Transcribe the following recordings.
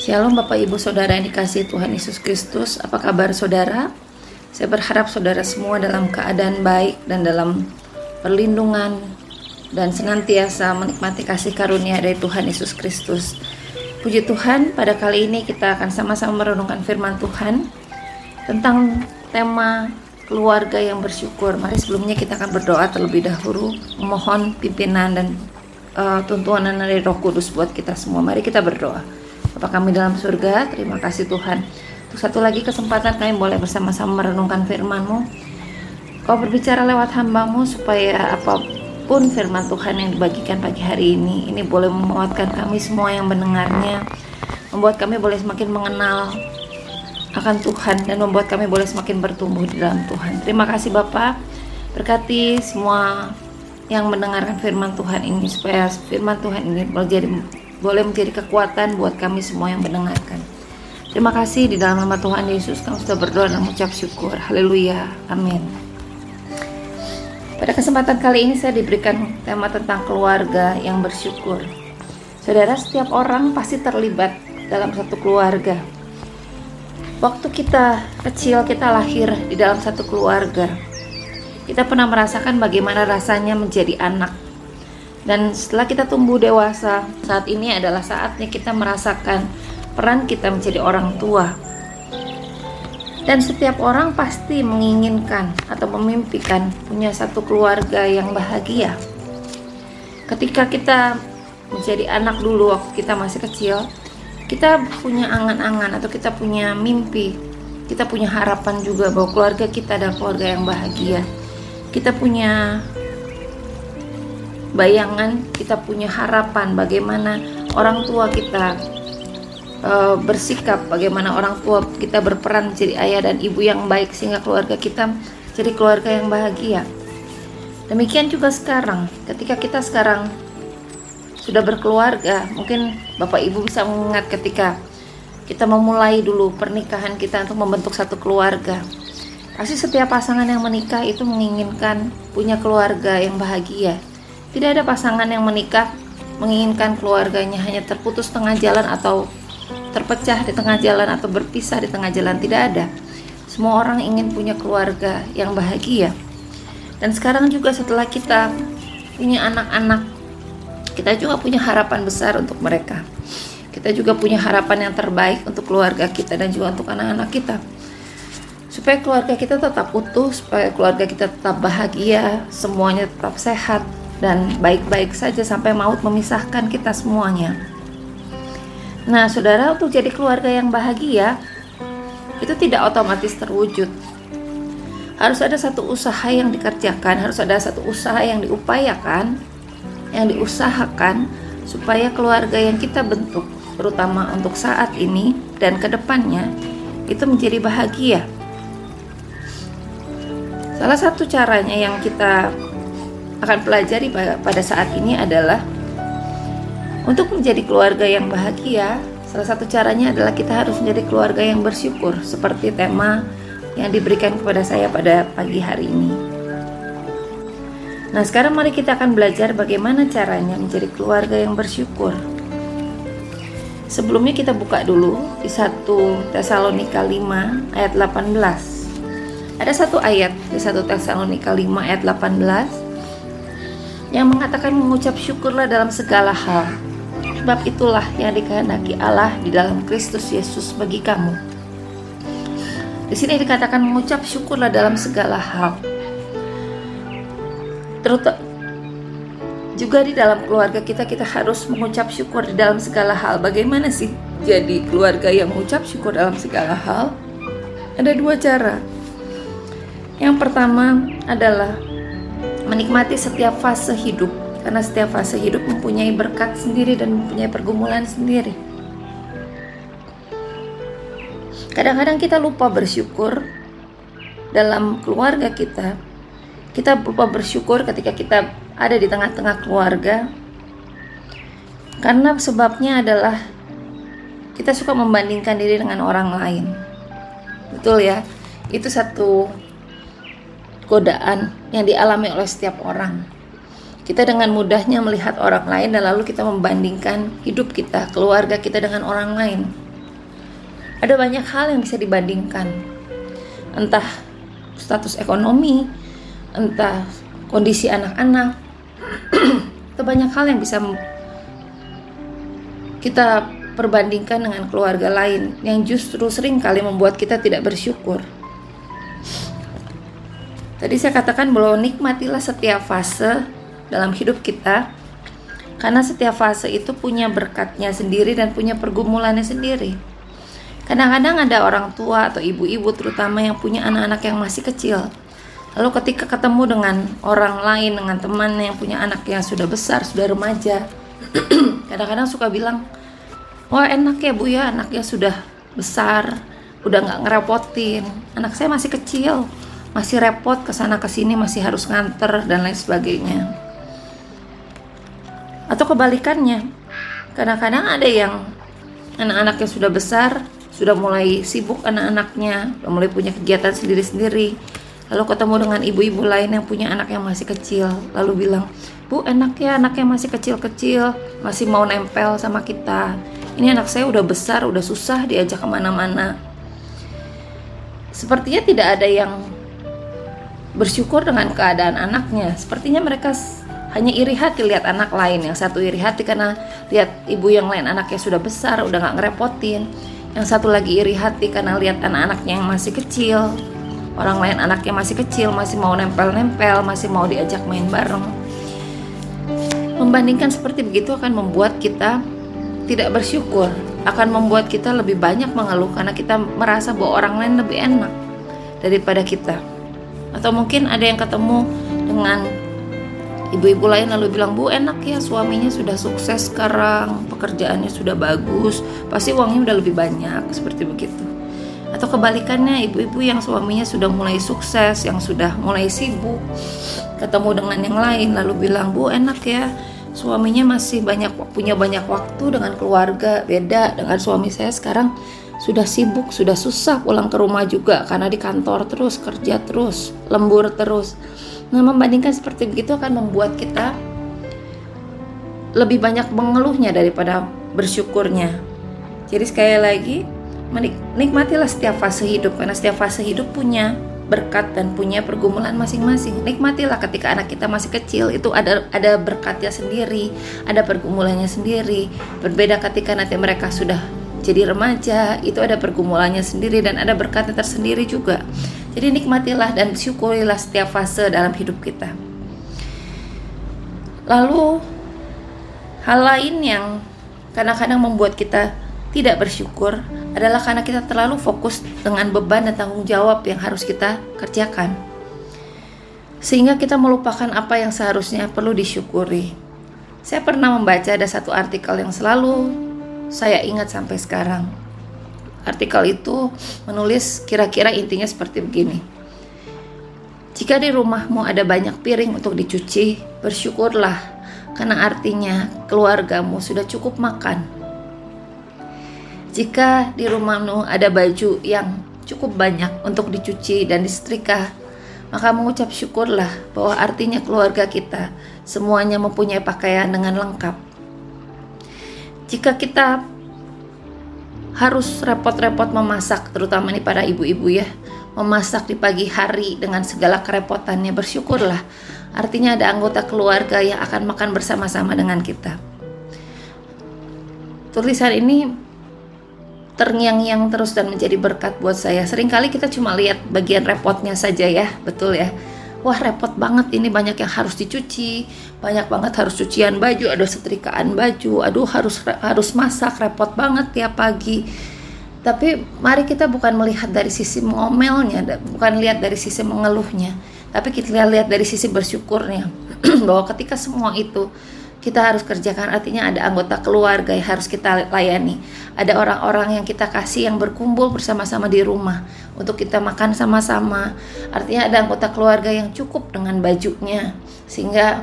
Shalom Bapak Ibu Saudara yang dikasih Tuhan Yesus Kristus. Apa kabar saudara? Saya berharap saudara semua dalam keadaan baik dan dalam perlindungan Dan senantiasa menikmati kasih karunia dari Tuhan Yesus Kristus. Puji Tuhan, pada kali ini kita akan sama-sama merenungkan firman Tuhan Tentang tema keluarga yang bersyukur. Mari sebelumnya kita akan berdoa terlebih dahulu. Memohon pimpinan dan uh, tuntunan dari roh kudus buat kita semua. Mari kita berdoa Bapa kami dalam surga, terima kasih Tuhan. Untuk satu lagi kesempatan kami boleh bersama-sama merenungkan firman-Mu. Kau berbicara lewat hambamu supaya apa pun firman Tuhan yang dibagikan pagi hari ini, ini boleh memuatkan kami semua yang mendengarnya, membuat kami boleh semakin mengenal akan Tuhan dan membuat kami boleh semakin bertumbuh di dalam Tuhan. Terima kasih Bapak, berkati semua yang mendengarkan firman Tuhan ini supaya firman Tuhan ini boleh jadi boleh menjadi kekuatan buat kami semua yang mendengarkan. Terima kasih di dalam nama Tuhan Yesus kami sudah berdoa dan mengucap syukur. Haleluya. Amin. Pada kesempatan kali ini saya diberikan tema tentang keluarga yang bersyukur. Saudara, setiap orang pasti terlibat dalam satu keluarga. Waktu kita kecil, kita lahir di dalam satu keluarga. Kita pernah merasakan bagaimana rasanya menjadi anak dan setelah kita tumbuh dewasa, saat ini adalah saatnya kita merasakan peran kita menjadi orang tua. Dan setiap orang pasti menginginkan atau memimpikan punya satu keluarga yang bahagia. Ketika kita menjadi anak dulu waktu kita masih kecil, kita punya angan-angan atau kita punya mimpi, kita punya harapan juga bahwa keluarga kita adalah keluarga yang bahagia. Kita punya bayangan, kita punya harapan bagaimana orang tua kita uh, bersikap, bagaimana orang tua kita berperan menjadi ayah dan ibu yang baik sehingga keluarga kita jadi keluarga yang bahagia. Demikian juga sekarang, ketika kita sekarang sudah berkeluarga, mungkin Bapak Ibu bisa mengingat ketika kita memulai dulu pernikahan kita untuk membentuk satu keluarga. Pasti setiap pasangan yang menikah itu menginginkan punya keluarga yang bahagia, tidak ada pasangan yang menikah menginginkan keluarganya hanya terputus tengah jalan atau terpecah di tengah jalan atau berpisah di tengah jalan. Tidak ada. Semua orang ingin punya keluarga yang bahagia. Dan sekarang juga setelah kita punya anak-anak, kita juga punya harapan besar untuk mereka. Kita juga punya harapan yang terbaik untuk keluarga kita dan juga untuk anak-anak kita. Supaya keluarga kita tetap utuh, supaya keluarga kita tetap bahagia, semuanya tetap sehat, dan baik-baik saja sampai maut memisahkan kita semuanya. Nah, saudara, untuk jadi keluarga yang bahagia itu tidak otomatis terwujud. Harus ada satu usaha yang dikerjakan, harus ada satu usaha yang diupayakan, yang diusahakan supaya keluarga yang kita bentuk, terutama untuk saat ini dan ke depannya, itu menjadi bahagia. Salah satu caranya yang kita akan pelajari pada saat ini adalah untuk menjadi keluarga yang bahagia, salah satu caranya adalah kita harus menjadi keluarga yang bersyukur seperti tema yang diberikan kepada saya pada pagi hari ini. Nah, sekarang mari kita akan belajar bagaimana caranya menjadi keluarga yang bersyukur. Sebelumnya kita buka dulu di 1 Tesalonika 5 ayat 18. Ada satu ayat di 1 Tesalonika 5 ayat 18 yang mengatakan mengucap syukurlah dalam segala hal. Sebab itulah yang dikehendaki Allah di dalam Kristus Yesus bagi kamu. Di sini dikatakan mengucap syukurlah dalam segala hal. Terutama juga di dalam keluarga kita kita harus mengucap syukur di dalam segala hal. Bagaimana sih jadi keluarga yang mengucap syukur dalam segala hal? Ada dua cara. Yang pertama adalah menikmati setiap fase hidup karena setiap fase hidup mempunyai berkat sendiri dan mempunyai pergumulan sendiri. Kadang-kadang kita lupa bersyukur dalam keluarga kita. Kita lupa bersyukur ketika kita ada di tengah-tengah keluarga. Karena sebabnya adalah kita suka membandingkan diri dengan orang lain. Betul ya? Itu satu godaan yang dialami oleh setiap orang. Kita dengan mudahnya melihat orang lain dan lalu kita membandingkan hidup kita, keluarga kita dengan orang lain. Ada banyak hal yang bisa dibandingkan. Entah status ekonomi, entah kondisi anak-anak. Itu banyak hal yang bisa kita perbandingkan dengan keluarga lain yang justru sering kali membuat kita tidak bersyukur. Tadi saya katakan bahwa nikmatilah setiap fase dalam hidup kita karena setiap fase itu punya berkatnya sendiri dan punya pergumulannya sendiri. Kadang-kadang ada orang tua atau ibu-ibu terutama yang punya anak-anak yang masih kecil. Lalu ketika ketemu dengan orang lain, dengan teman yang punya anak yang sudah besar, sudah remaja, kadang-kadang suka bilang, wah enak ya bu ya anaknya sudah besar, udah nggak ngerepotin. Anak saya masih kecil, masih repot ke sana ke sini, masih harus nganter dan lain sebagainya. Atau kebalikannya, kadang-kadang ada yang anak-anaknya sudah besar, sudah mulai sibuk anak-anaknya, sudah mulai punya kegiatan sendiri-sendiri. Lalu ketemu dengan ibu-ibu lain yang punya anak yang masih kecil, lalu bilang, Bu enak ya anak yang masih kecil-kecil, masih mau nempel sama kita. Ini anak saya udah besar, udah susah diajak ke mana-mana. Sepertinya tidak ada yang bersyukur dengan keadaan anaknya. Sepertinya mereka hanya iri hati lihat anak lain. Yang satu iri hati karena lihat ibu yang lain anaknya sudah besar, udah nggak ngerepotin. Yang satu lagi iri hati karena lihat anak-anaknya yang masih kecil. Orang lain anaknya masih kecil masih mau nempel-nempel masih mau diajak main bareng. Membandingkan seperti begitu akan membuat kita tidak bersyukur. Akan membuat kita lebih banyak mengeluh karena kita merasa bahwa orang lain lebih enak daripada kita atau mungkin ada yang ketemu dengan Ibu-ibu lain lalu bilang, Bu enak ya suaminya sudah sukses sekarang, pekerjaannya sudah bagus, pasti uangnya udah lebih banyak, seperti begitu. Atau kebalikannya, ibu-ibu yang suaminya sudah mulai sukses, yang sudah mulai sibuk, ketemu dengan yang lain lalu bilang, Bu enak ya suaminya masih banyak punya banyak waktu dengan keluarga, beda dengan suami saya sekarang sudah sibuk, sudah susah pulang ke rumah juga karena di kantor terus, kerja terus, lembur terus Nah, membandingkan seperti begitu akan membuat kita lebih banyak mengeluhnya daripada bersyukurnya. Jadi sekali lagi, nikmatilah setiap fase hidup karena setiap fase hidup punya berkat dan punya pergumulan masing-masing. Nikmatilah ketika anak kita masih kecil itu ada ada berkatnya sendiri, ada pergumulannya sendiri. Berbeda ketika nanti mereka sudah jadi remaja, itu ada pergumulannya sendiri dan ada berkatnya tersendiri juga. Jadi nikmatilah dan syukurilah setiap fase dalam hidup kita. Lalu hal lain yang kadang-kadang membuat kita tidak bersyukur adalah karena kita terlalu fokus dengan beban dan tanggung jawab yang harus kita kerjakan. Sehingga kita melupakan apa yang seharusnya perlu disyukuri. Saya pernah membaca ada satu artikel yang selalu saya ingat sampai sekarang Artikel itu menulis kira-kira intinya seperti begini. Jika di rumahmu ada banyak piring untuk dicuci, bersyukurlah karena artinya keluargamu sudah cukup makan. Jika di rumahmu ada baju yang cukup banyak untuk dicuci dan disetrika, maka mengucap syukurlah bahwa artinya keluarga kita semuanya mempunyai pakaian dengan lengkap. Jika kita harus repot-repot memasak terutama nih para ibu-ibu ya memasak di pagi hari dengan segala kerepotannya bersyukurlah. Artinya ada anggota keluarga yang akan makan bersama-sama dengan kita. Tulisan ini terngiang-ngiang terus dan menjadi berkat buat saya. Seringkali kita cuma lihat bagian repotnya saja ya betul ya wah repot banget. Ini banyak yang harus dicuci. Banyak banget harus cucian baju ada setrikaan baju. Aduh harus harus masak. Repot banget tiap pagi. Tapi mari kita bukan melihat dari sisi mengomelnya bukan lihat dari sisi mengeluhnya. Tapi kita lihat dari sisi bersyukurnya. Bahwa ketika semua itu kita harus kerjakan. Artinya ada anggota keluarga yang harus kita layani. Ada orang-orang yang kita kasih yang berkumpul bersama-sama di rumah untuk kita makan sama-sama. Artinya ada anggota keluarga yang cukup dengan bajunya sehingga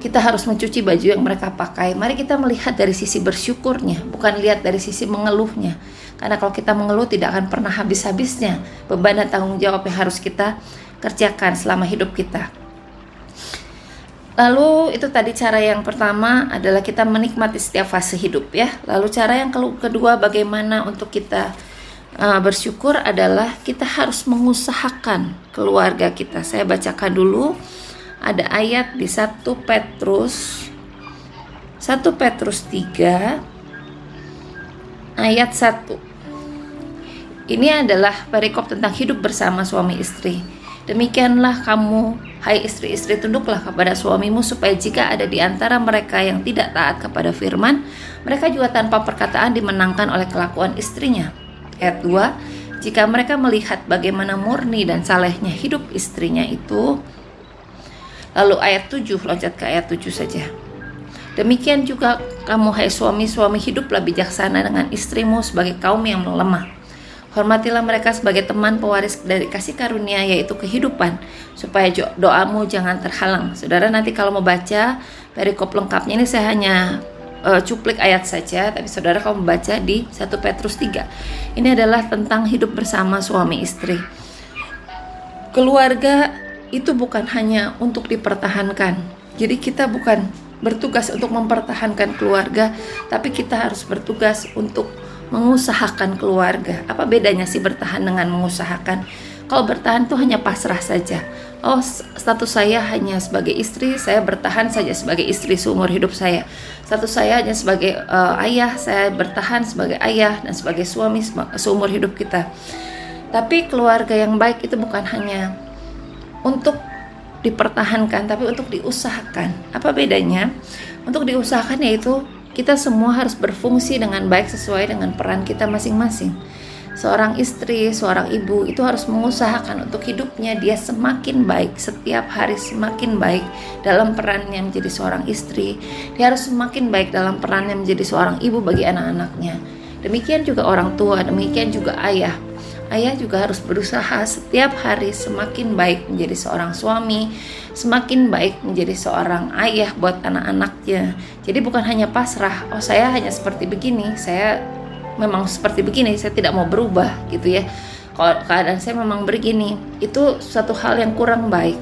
kita harus mencuci baju yang mereka pakai. Mari kita melihat dari sisi bersyukurnya bukan lihat dari sisi mengeluhnya. Karena kalau kita mengeluh tidak akan pernah habis-habisnya. Beban dan tanggung jawab yang harus kita kerjakan selama hidup kita Lalu itu tadi cara yang pertama adalah kita menikmati setiap fase hidup ya. Lalu cara yang kedua bagaimana untuk kita uh, bersyukur adalah kita harus mengusahakan keluarga kita. Saya bacakan dulu ada ayat di 1 Petrus 1 Petrus 3 ayat 1. Ini adalah perikop tentang hidup bersama suami istri. Demikianlah kamu, hai istri-istri, tunduklah kepada suamimu supaya jika ada di antara mereka yang tidak taat kepada firman, mereka juga tanpa perkataan dimenangkan oleh kelakuan istrinya. Ayat 2, jika mereka melihat bagaimana murni dan salehnya hidup istrinya itu, lalu ayat 7, loncat ke ayat 7 saja. Demikian juga kamu hai suami-suami hiduplah bijaksana dengan istrimu sebagai kaum yang lemah Hormatilah mereka sebagai teman pewaris dari kasih karunia yaitu kehidupan supaya doamu jangan terhalang. Saudara nanti kalau mau baca perikop lengkapnya ini saya hanya uh, cuplik ayat saja tapi saudara kalau membaca di 1 Petrus 3. Ini adalah tentang hidup bersama suami istri. Keluarga itu bukan hanya untuk dipertahankan. Jadi kita bukan bertugas untuk mempertahankan keluarga, tapi kita harus bertugas untuk mengusahakan keluarga. Apa bedanya sih bertahan dengan mengusahakan? Kalau bertahan itu hanya pasrah saja. Oh, status saya hanya sebagai istri, saya bertahan saja sebagai istri seumur hidup saya. Status saya hanya sebagai uh, ayah, saya bertahan sebagai ayah dan sebagai suami seumur hidup kita. Tapi keluarga yang baik itu bukan hanya untuk dipertahankan, tapi untuk diusahakan. Apa bedanya? Untuk diusahakan yaitu kita semua harus berfungsi dengan baik sesuai dengan peran kita masing-masing. Seorang istri, seorang ibu itu harus mengusahakan untuk hidupnya dia semakin baik, setiap hari semakin baik dalam perannya menjadi seorang istri. Dia harus semakin baik dalam perannya menjadi seorang ibu bagi anak-anaknya. Demikian juga orang tua, demikian juga ayah. Ayah juga harus berusaha setiap hari semakin baik menjadi seorang suami, semakin baik menjadi seorang ayah buat anak-anaknya. Jadi bukan hanya pasrah, oh saya hanya seperti begini, saya memang seperti begini, saya tidak mau berubah gitu ya. Kalau keadaan saya memang begini, itu suatu hal yang kurang baik.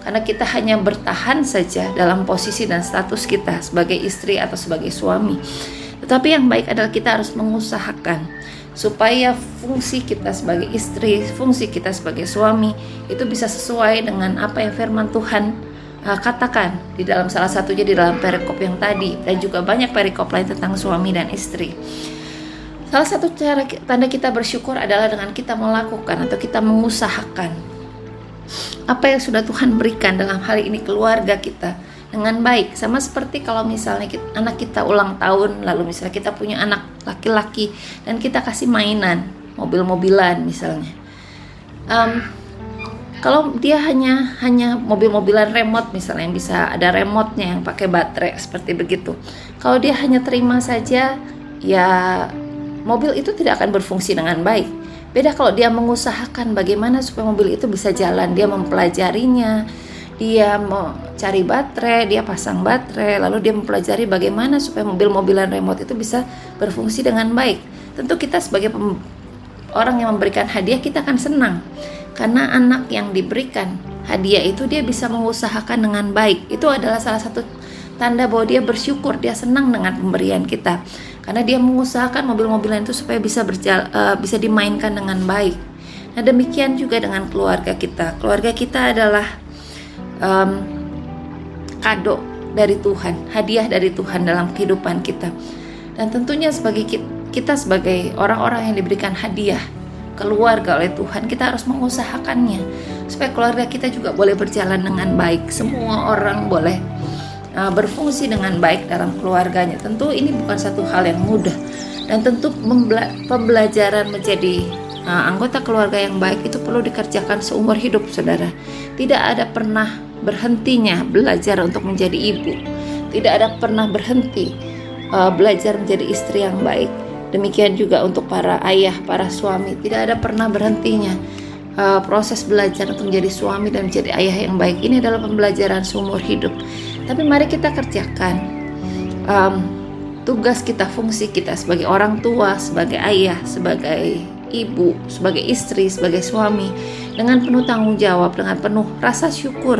Karena kita hanya bertahan saja dalam posisi dan status kita sebagai istri atau sebagai suami. Tetapi yang baik adalah kita harus mengusahakan supaya fungsi kita sebagai istri, fungsi kita sebagai suami itu bisa sesuai dengan apa yang firman Tuhan uh, katakan di dalam salah satunya di dalam perikop yang tadi dan juga banyak perikop lain tentang suami dan istri. Salah satu cara tanda kita bersyukur adalah dengan kita melakukan atau kita mengusahakan apa yang sudah Tuhan berikan dalam hal ini keluarga kita dengan baik sama seperti kalau misalnya kita, anak kita ulang tahun lalu misalnya kita punya anak laki-laki. Dan kita kasih mainan mobil-mobilan misalnya. Um, kalau dia hanya hanya mobil-mobilan remote misalnya yang bisa ada remote-nya yang pakai baterai seperti begitu. Kalau dia hanya terima saja ya mobil itu tidak akan berfungsi dengan baik. Beda kalau dia mengusahakan bagaimana supaya mobil itu bisa jalan dia mempelajarinya dia mau cari baterai, dia pasang baterai, lalu dia mempelajari bagaimana supaya mobil-mobilan remote itu bisa berfungsi dengan baik. Tentu kita sebagai orang yang memberikan hadiah kita akan senang karena anak yang diberikan hadiah itu dia bisa mengusahakan dengan baik. Itu adalah salah satu tanda bahwa dia bersyukur, dia senang dengan pemberian kita karena dia mengusahakan mobil-mobilan itu supaya bisa berjala, uh, bisa dimainkan dengan baik. Nah demikian juga dengan keluarga kita. Keluarga kita adalah um, kado dari Tuhan, hadiah dari Tuhan dalam kehidupan kita. Dan tentunya sebagai kita sebagai orang-orang yang diberikan hadiah keluarga oleh Tuhan, kita harus mengusahakannya supaya keluarga kita juga boleh berjalan dengan baik. Semua orang boleh uh, berfungsi dengan baik dalam keluarganya. Tentu ini bukan satu hal yang mudah dan tentu pembelajaran menjadi uh, anggota keluarga yang baik itu perlu dikerjakan seumur hidup, saudara. Tidak ada pernah berhentinya belajar untuk menjadi ibu. Tidak ada pernah berhenti uh, belajar menjadi istri yang baik. Demikian juga untuk para ayah, para suami, tidak ada pernah berhentinya uh, proses belajar untuk menjadi suami dan menjadi ayah yang baik. Ini adalah pembelajaran seumur hidup. Tapi mari kita kerjakan um, tugas kita, fungsi kita sebagai orang tua, sebagai ayah, sebagai ibu, sebagai istri, sebagai suami dengan penuh tanggung jawab, dengan penuh rasa syukur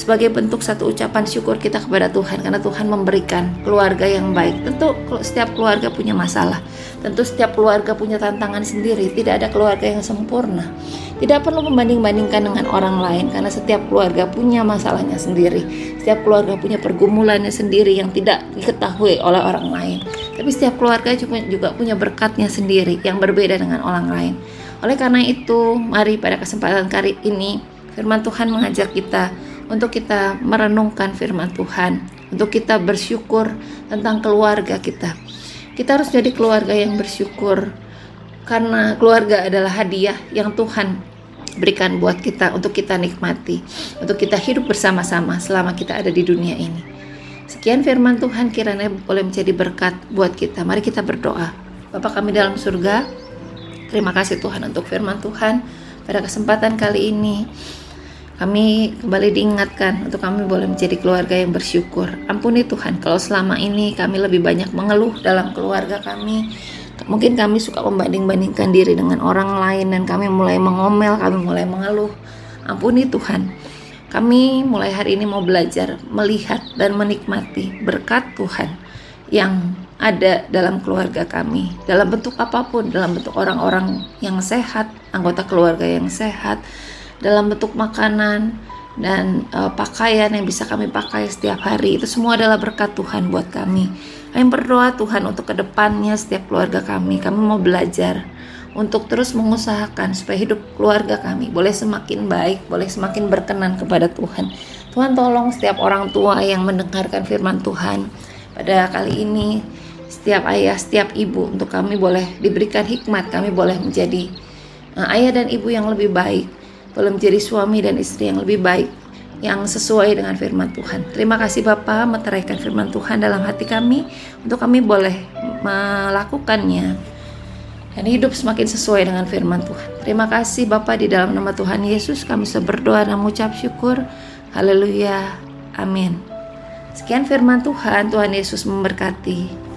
sebagai bentuk satu ucapan syukur kita kepada Tuhan karena Tuhan memberikan keluarga yang baik. Tentu setiap keluarga punya masalah. Tentu setiap keluarga punya tantangan sendiri. Tidak ada keluarga yang sempurna. Tidak perlu membanding-bandingkan dengan orang lain karena setiap keluarga punya masalahnya sendiri. Setiap keluarga punya pergumulannya sendiri yang tidak diketahui oleh orang lain. Tapi setiap keluarga juga, punya berkatnya sendiri yang berbeda dengan orang lain. Oleh karena itu, mari pada kesempatan kali ini firman Tuhan mengajar kita untuk kita merenungkan firman Tuhan, untuk kita bersyukur tentang keluarga kita. Kita harus jadi keluarga yang bersyukur karena keluarga adalah hadiah yang Tuhan berikan buat kita untuk kita nikmati, untuk kita hidup bersama-sama selama kita ada di dunia ini. Sekian firman Tuhan kiranya boleh menjadi berkat buat kita. Mari kita berdoa. Bapak kami dalam surga, terima kasih Tuhan untuk firman Tuhan pada kesempatan kali ini. Kami kembali diingatkan untuk kami boleh menjadi keluarga yang bersyukur. Ampuni Tuhan kalau selama ini kami lebih banyak mengeluh dalam keluarga kami, Mungkin kami suka membanding-bandingkan diri dengan orang lain dan kami mulai mengomel, kami mulai mengeluh. Ampuni Tuhan. Kami mulai hari ini mau belajar melihat dan menikmati berkat Tuhan yang ada dalam keluarga kami, dalam bentuk apa pun, dalam bentuk orang-orang yang sehat, anggota keluarga yang sehat, dalam bentuk makanan dan uh, pakaian yang bisa kami pakai setiap hari. Itu semua adalah berkat Tuhan buat kami. Kami berdoa Tuhan untuk ke depannya setiap keluarga kami. Kami mau belajar untuk terus mengusahakan supaya hidup keluarga kami boleh semakin baik, boleh semakin berkenan kepada Tuhan. Tuhan tolong setiap orang tua yang mendengarkan firman Tuhan pada kali ini, setiap ayah, setiap ibu untuk kami boleh diberikan hikmat, kami boleh menjadi uh, ayah dan ibu yang lebih baik, boleh menjadi suami dan istri yang lebih baik yang sesuai dengan firman Tuhan. Terima kasih Bapak meteraikan firman Tuhan dalam hati kami untuk kami boleh melakukannya dan hidup semakin sesuai dengan firman Tuhan. Terima kasih Bapak di dalam nama Tuhan Yesus kami bisa berdoa dan mengucap syukur. Haleluya. Amin. Sekian firman Tuhan, Tuhan Yesus memberkati.